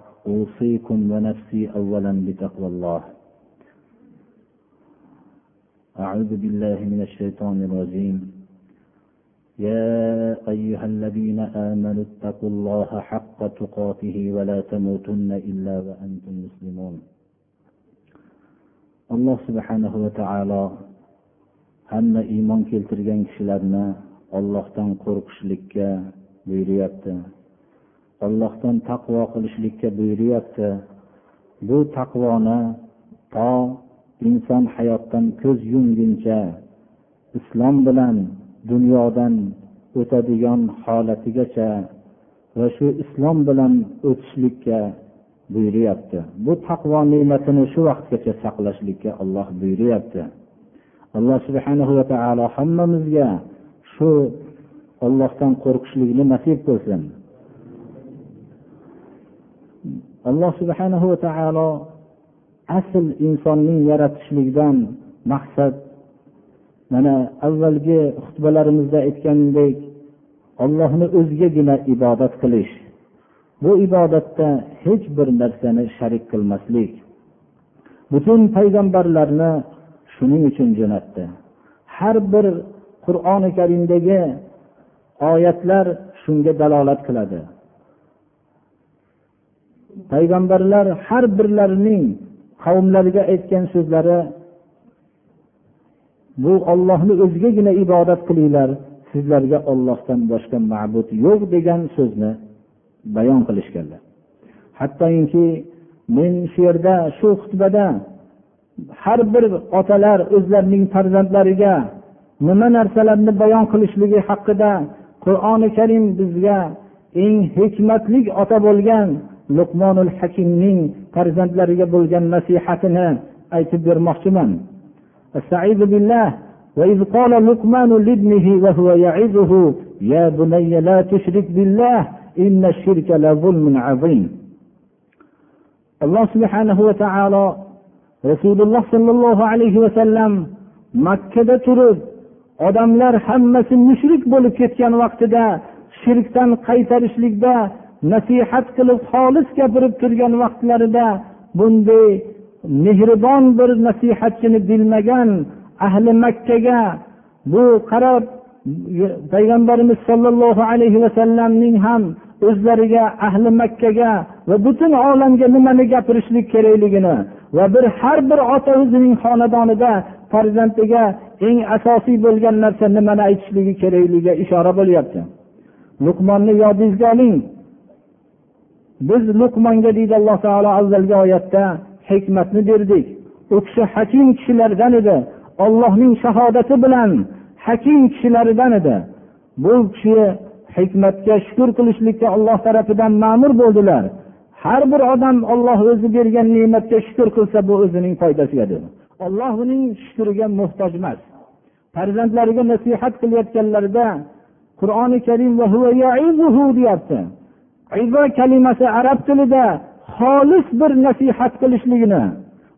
أوصيكم ونفسي أولا بتقوى الله أعوذ بالله من الشيطان الرجيم يا أيها الذين آمنوا اتقوا الله حق تقاته ولا تموتن إلا وأنتم مسلمون alloh subhanahu va taolo hamma iymon keltirgan kishilarni ollohdan qo'rqishlikka buyuryapti Allohdan taqvo qilishlikka buyuryapti. Bu taqvoni to inson hayotdan ko'z yumguncha islom bilan dunyodan o'tadigan holatigacha va shu islom bilan o'tishlikka buyuryapti. Bu taqvo ne'matini shu vaqtgacha saqlashlikka olloh buyuryapti. Alloh subhanahu va taolo hammamizga shu ollohdan qo'rqishlikni nasib qilsin. Alloh subhanahu va taolo asl insonning yaratishlikdan maqsad. Mana avvalgi xutbalarimizda aytgandek ollohni o'zigagina ibodat qilish. Bu ibodatda hech bir narsani sharik qilmaslik. Butun payg'ambarlarni shuning uchun jo'natdi. Har bir qur'oni karimdagi oyatlar shunga dalolat qiladi. Payg'ambarlar har birlarining qavmlariga aytgan so'zlari bu ollohni o'zigagina ibodat qilinglar sizlarga ollohdan boshqa ma'bud yo'q degan so'zni bayon qilishganlar. Hattoki men shu yerda shu xutbada har bir otalar o'zlarining farzandlariga nima narsalarni bayon qilishligi haqida qur'oni karim bizga eng hikmatli ota bo'lgan luqmonul hakimning farzandlariga bo'lgan nasihatini aytib bermoqchiman وإذ قال لقمان لابنه وهو يعظه يا بني لا تشرك بالله إن الشرك لظلم عظيم alloh subhanahu va taolo rasululloh sollallohu alayhi vasallam makkada turib odamlar hammasi mushrik bo'lib ketgan vaqtida shirkdan qaytarishlikda nasihat qilib xolis gapirib turgan vaqtlarida bunday mehribon bir nasihatchini bilmagan ahli makkaga bu qarab payg'ambarimiz sollallohu alayhi vasallamning ham o'zlariga ahli makkaga va butun olamga nimani gapirishlik kerakligini va bir har bir ota o'zining xonadonida farzandiga eng asosiy bo'lgan narsa nimani aytishligi kerakligiga ishora bo'lyapti. Luqmonni yodingizga oling. Biz luqmonga deydi alloh taolo avvalgi oyatda hikmatni berdik. U kishi hakim kishilardan edi. Ollohning shahodati bilan hakim kishilaridan edi. Bu kishi hikmatga shukur qilishlikka olloh tarafidan ma'mur bo'ldilar. Har bir odam olloh o'zi bergan ne'matga shukur qilsa bu o'zining foydasigadir. Olloh uning shukriga muhtoj emas. Farzandlariga nasihat qilayotganlarida qur'oni karim deyapti. Izo kalimasi arab tilida xolis bir nasihat qilishligini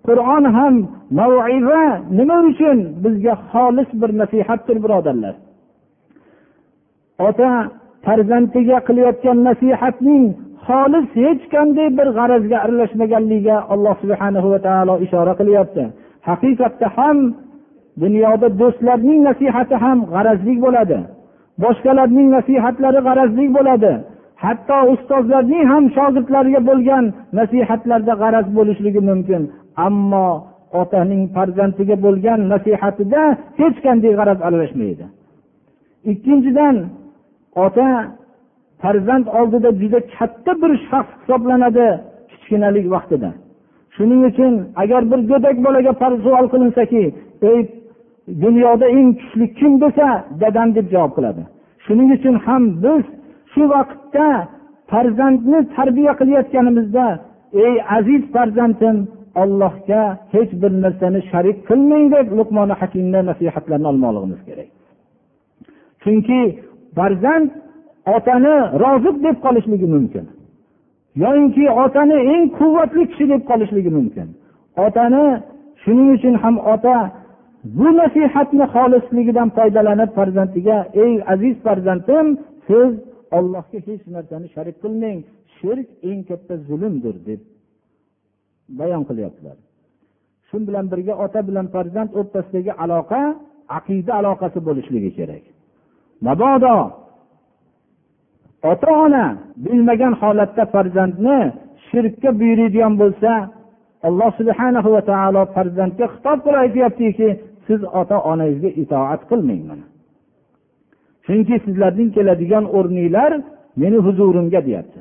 qur'on ham maiza nima uchun bizga xolis bir nasihatdir birodarlar? Ota farzandiga qilayotgan nasihatning xolis hech qanday bir g'arazga aralashmaganligiga alloh subhana va taolo ishora qilyapti. Haqiqatda ham dunyoda do'stlarning nasihati ham g'arazlik bo'ladi. Boshqalarning nasihatlari g'arazlik bo'ladi. Hatto ustozlarning ham shogirdlariga bo'lgan nasihatlarda g'araz bo'lishligi mumkin. Ammo otaning farzandiga bo'lgan nasihatida hech qanday g'araz aralashmaydi ikkinchidan ota farzand oldida juda katta bir shaxs hisoblanadi kichkinalik vaqtida. Shuning uchun agar bir go'dak bolaga savol qilinsaki ey dunyoda eng kuchli kim desa dadam deb javob qiladi. Shuning uchun ham biz shu vaqtda farzandni tarbiya qilayotganimizda ey aziz farzandim ollohga hech bir narsani sharik qilmang deb luqmoni hakimni nasihatlarini olmoqligimiz kerak. Chunki farzand otani roziq deb qolishligi mumkin. Yoyinki otani eng quvvatli kishi deb qolishligi mumkin. Otani shuning uchun ham ota bu nasihatni xolisligidan foydalanib farzandiga ey aziz farzandim siz ollohga hech narsani sharik qilmang shirk eng katta zulmdir deb bayon qilyaptilar. Shu bilan birga ota bilan farzand o'rtasidagi aloqa aqida aloqasi bo'lishligi kerak. Mabodo ota ona bilmagan holatda farzandni shirkka buyuradigan bo'lsa alloh subhana va taolo farzandga xitob qilib aytyaptiki siz ota onangizga itoat qilmang mana. chunki sizlarning keladigan o'rninglar meni huzurimga deyapti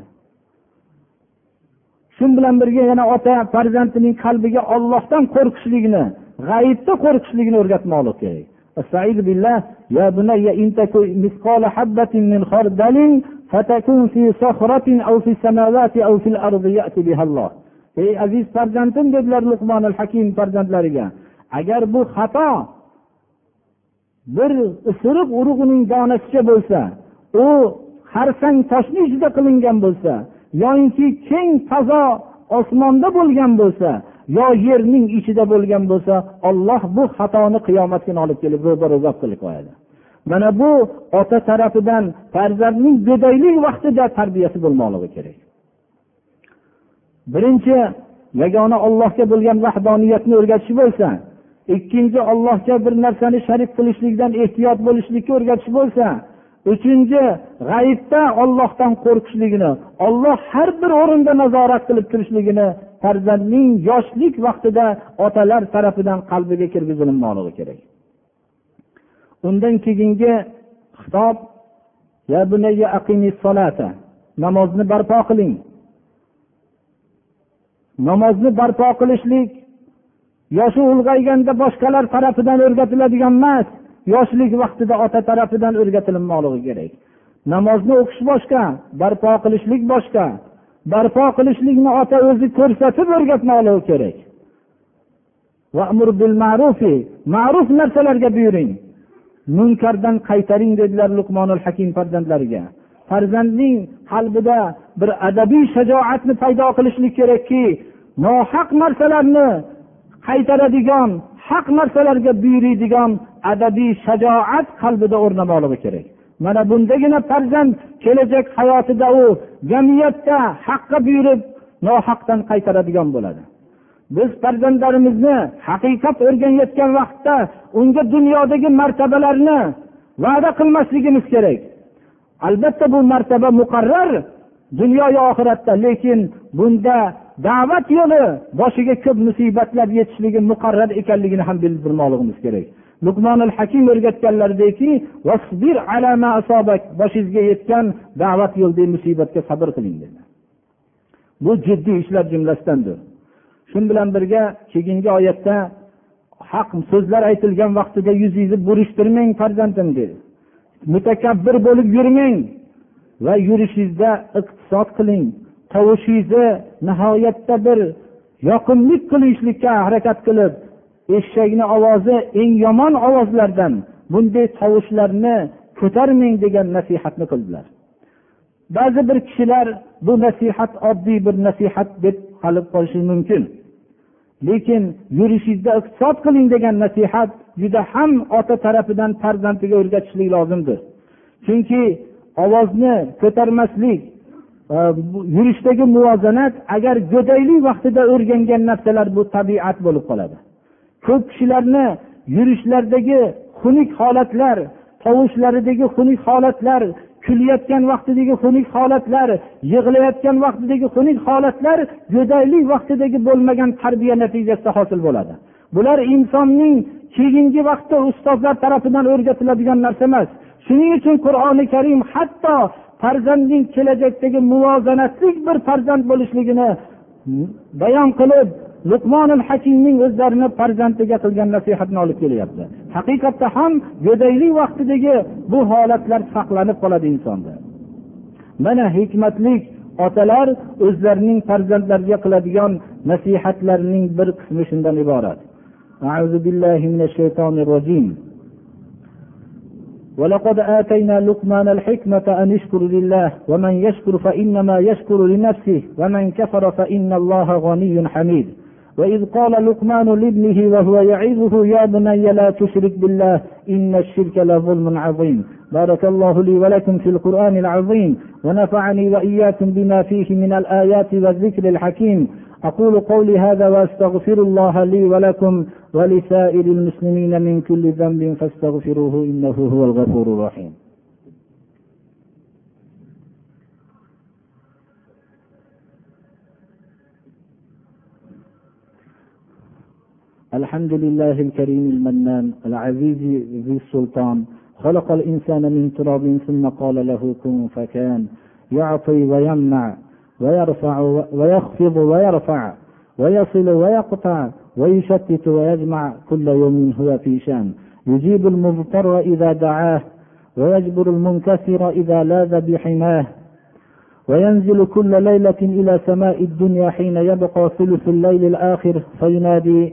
shu bilan birga yana ota farzandining qalbiga ollohdan qo'rqishlikni g'ayibda qo'rqishlikni o'rgatmoqlik kerak استعيذ بالله يا بني إن تكن مثقال حبة من خردل فتكن في صخرة أو في السماوات أو في الأرض يأتي بها الله ey aziz farzandim dedilar luqmon al hakim farzandlariga agar bu xato bir isiriq urug'ining donasicha bo'lsa u harsang toshni ichida qilingan bo'lsa yoyinki keng fazo osmonda bo'lgan bo'lsa yo yerning ichida bo'lgan bo'lsa olloh bu xatoni qiyomat kuni olib kelib ro'baro qilib qo'yadi. Mana bu ota tarafidan farzandning go'daylik vaqtida tarbiyasi bo'lmoqligi kerak. Birinchi yagona ollohga bo'lgan vahdoniyatni o'rgatish bo'lsa ikkinchi ollohga bir narsani sharik qilishlikdan ehtiyot bo'lishlikka o'rgatish bo'lsa uchinchi g'ayibda ollohdan qo'rqishligini olloh har bir o'rinda nazorat qilib turishligini farzandning yoshlik vaqtida otalar tarafidan qalbiga kirgizilinmoqligi kerak. Undan keyingi xitob namozni barpo qiling namozni barpo qilishlik yoshi ulg'ayganda boshqalar tarafidan o'rgatiladigan emas yoshlik vaqtida ota tarafidan o'rgatilmoqligi kerak. Namozni o'qish boshqa barpo qilishlik boshqa. Barpo qilishlikni ota o'zi ko'rsatib o'rgatmoqligi kerak. Ma'ruf narsalarga buyuring. Munkardan qaytaring dedilar luqmonul hakim farzandlariga. Farzandning qalbida bir adabiy shajoatni paydo qilishlik kerakki nohaq narsalarni qaytaradigan haq narsalarga buyuriydigan adabiy shajoat qalbida o'rnamoqligi kerak. Mana bundagina farzand kelajak hayotida u jamiyatda haqqa buyurib nohaqdan qaytaradigan bo'ladi. Biz farzandlarimizni haqiqat o'rganayotgan vaqtda unga dunyodagi martabalarni va'da qilmasligimiz kerak. Albatta bu martaba muqarrar dunyoyu oxiratda lekin bunda da'vat yo'li boshiga ko'p musibatlar yetishligi muqarrar ekanligini ham bildirmoqligimiz kerak. Luqmonil hakim o'rgatganlarideki boshingizga yetgan da'vat yo'lidagi musibatga sabr qiling dedi. Bu jiddiy ishlar jumlasidandir. Shu bilan birga keyingi oyatda haq so'zlar aytilgan vaqtida yuzingizni burishtirmang farzandim dedi. Mutakabbir bo'lib yurmang va yurishingizda iqtisod qiling tovushingizni nihoyatda bir yoqimli qilishlikka harakat qilib eshakni ovozi eng yomon ovozlardan bunday tovushlarni ko'tarmang degan nasihatni qildilar. Ba'zi bir kishilar bu nasihat oddiy bir nasihat deb qalib qolishi mumkin. Lekin yurishingizda iqtisod qiling degan nasihat juda ham ota tarafidan farzandiga o'rgatishlik lozimdir. Chunki ovozni ko'tarmaslik Э, yurishdagi muvozanat agar go'daylik vaqtida o'rgangan narsalar bu tabiat bo'lib qoladi. Ko'p kishilarni yurishlaridagi xunuk holatlar tovushlaridagi xunuk holatlar kulayotgan vaqtidagi xunuk holatlar yig'layotgan vaqtidagi xunuk holatlar go'daylik vaqtidagi bo'lmagan tarbiya natijasida hosil bo'ladi. Bular insonning keyingi vaqtda ustozlar tarafidan o'rgatiladigan narsa emas. Shuning uchun qur'oni karim hatto farzandning kelajakdagi muvozanatli bir farzand bo'lishligini bayon qilib luqmonil hakimning o'zlarini farzandiga qilgan nasihatini olib kelyapti. Haqiqatda ham go'daylik vaqtidagi bu holatlar saqlanib qoladi insonda. Mana hikmatli otalar o'zlarining farzandlariga qiladigan nasihatlarining bir qismi shundan iborat. ولقد آتينا لقمان الحكمة أن يشكر لله ومن يشكر فإنما يشكر لنفسه ومن كفر فإن الله غني حميد. وإذ قال لقمان لابنه وهو يعظه يا بني لا تشرك بالله إن الشرك لظلم عظيم. بارك الله لي ولكم في القرآن العظيم ونفعني وإياكم بما فيه من الآيات والذكر الحكيم. أقول قولي هذا وأستغفر الله لي ولكم ولسائر المسلمين من كل ذنب فاستغفروه إنه هو الغفور الرحيم. الحمد لله الكريم المنان العزيز ذي السلطان. خلق الإنسان من تراب ثم قال له كن فكان. يعطي ويمنع ويرفع ويخفض ويرفع ويصل ويقطع ويشتت ويجمع كل يوم هو في شان. يجيب المضطر إذا دعاه ويجبر المنكسر إذا لاذ بحماه. وينزل كل ليلة إلى سماء الدنيا حين يبقى ثلث الليل الآخر فينادي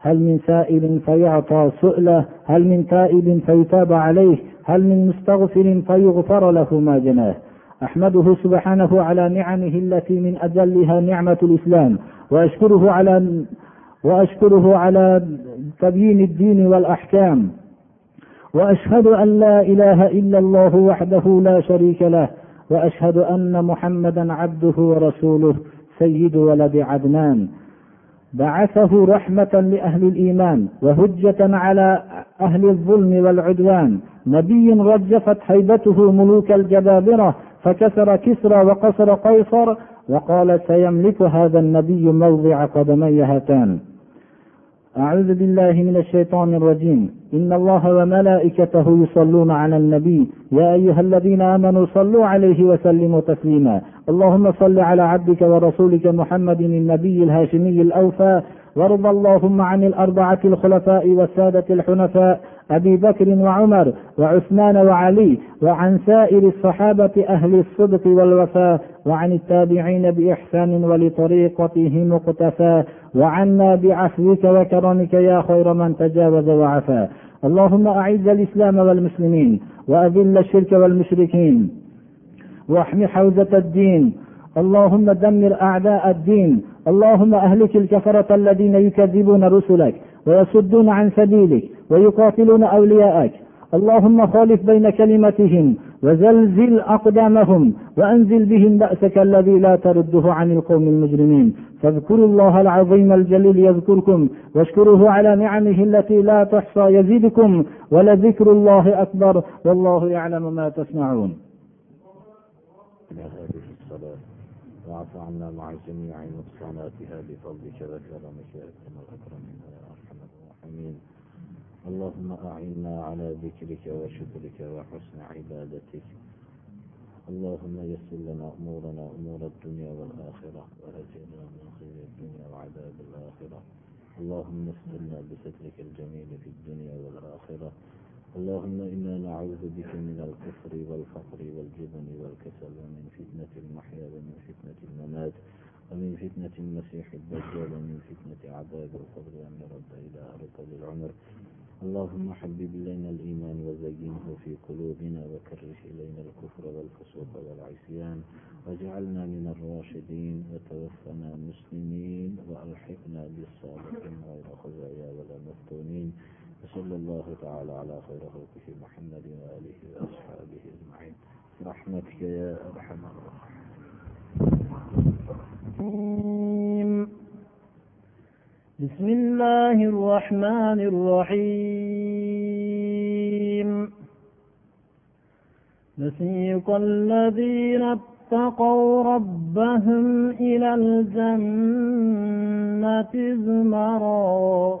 هل من سائل فيعطى سؤله؟ هل من تائب فيتاب عليه؟ هل من مستغفر فيغفر له ما جناه؟ أحمده سبحانه على نعمه التي من أجلها نعمة الإسلام وأشكره على وأشكره على تبيين الدين والأحكام. وأشهد أن لا إله إلا الله وحده لا شريك له وأشهد أن محمدا عبده ورسوله سيد ولد عدنان. بعثه رحمة لأهل الإيمان وهجة على أهل الظلم والعدوان. نبي رجفت هيبته ملوك الجبابرة فكسر كسرى وقصر قيصر وقال سيملك هذا النبي موضع قدمي هاتان. أعوذ بالله من الشيطان الرجيم. إن الله وملائكته يصلون على النبي. يا أيها الذين آمنوا صلوا عليه وسلموا تسليما. اللهم صل على عبدك ورسولك محمد النبي الهاشمي الأوفى. وارض اللهم عن الأربعة الخلفاء والسادة الحنفاء أبي بكر وعمر وعثمان وعلي وعن سائر الصحابة أهل الصدق والوفاء وعن التابعين بإحسان ولطريقتهم مقتفى وعنا بعفوك وكرمك يا خير من تجاوز وعفا. اللهم أعز الإسلام والمسلمين وأذل الشرك والمشركين واحم حوزة الدين اللهم دمر أعداء الدين. اللهم أهلك الكفرة الذين يكذبون رسلك ويصدون عن سبيلك ويقاتلون أولياءك. اللهم خالف بين كلمتهم وزلزل أقدامهم وأنزل بهم بأسك الذي لا ترده عن القوم المجرمين. فاذكروا الله العظيم الجليل يذكركم واشكروه على نعمه التي لا تحصى يزدكم ولذكر الله أكبر والله يعلم ما تصنعون. واعف عنا مع جميع نقصاناتها بفضلك وكرمك يا أكرم الأكرمين يا أرحم الراحمين. اللهم أعنا على ذكرك وشكرك وحسن عبادتك. اللهم يسر لنا أمورنا أمور الدنيا والآخرة وأجرنا من خير الدنيا وعذاب الآخرة. اللهم استرنا بسترك الجميل في الدنيا والآخرة. اللهم إنا نعوذ بك من الكفر والفقر والجبن والكسل ومن المحيا ومن فتنة الممات ومن فتنة المسيح الدجال ومن فتنة عذاب القبر وأن يرد إلى أرض العمر اللهم حبب إلينا الإيمان وزينه في قلوبنا وكره إلينا الكفر والفسوق والعصيان واجعلنا من الراشدين وتوفنا مسلمين وألحقنا بالصالحين غير خزايا ولا مفتونين. وصلى الله تعالى على خير خلقه محمد وآله وأصحابه أجمعين. برحمتك يا أرحم الراحمين. بسم الله الرحمن الرحيم. نسيق الذين اتقوا ربهم إلى الجنة زمرا.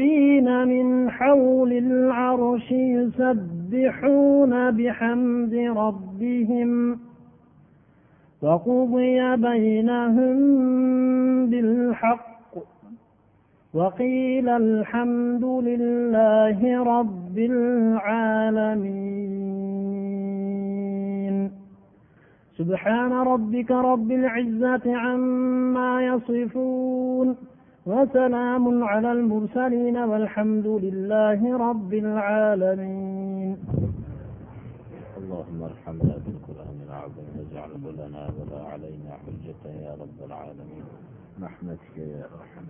حافين من حول العرش يسبحون بحمد ربهم وقضي بينهم بالحق وقيل الحمد لله رب العالمين سبحان ربك رب العزة عما يصفون وسلام على المرسلين والحمد لله رب العالمين. اللهم ارحمنا بالقرآن العظيم واجعله لنا ولا علينا حجة يا رب العالمين. رحمتك يا أرحم.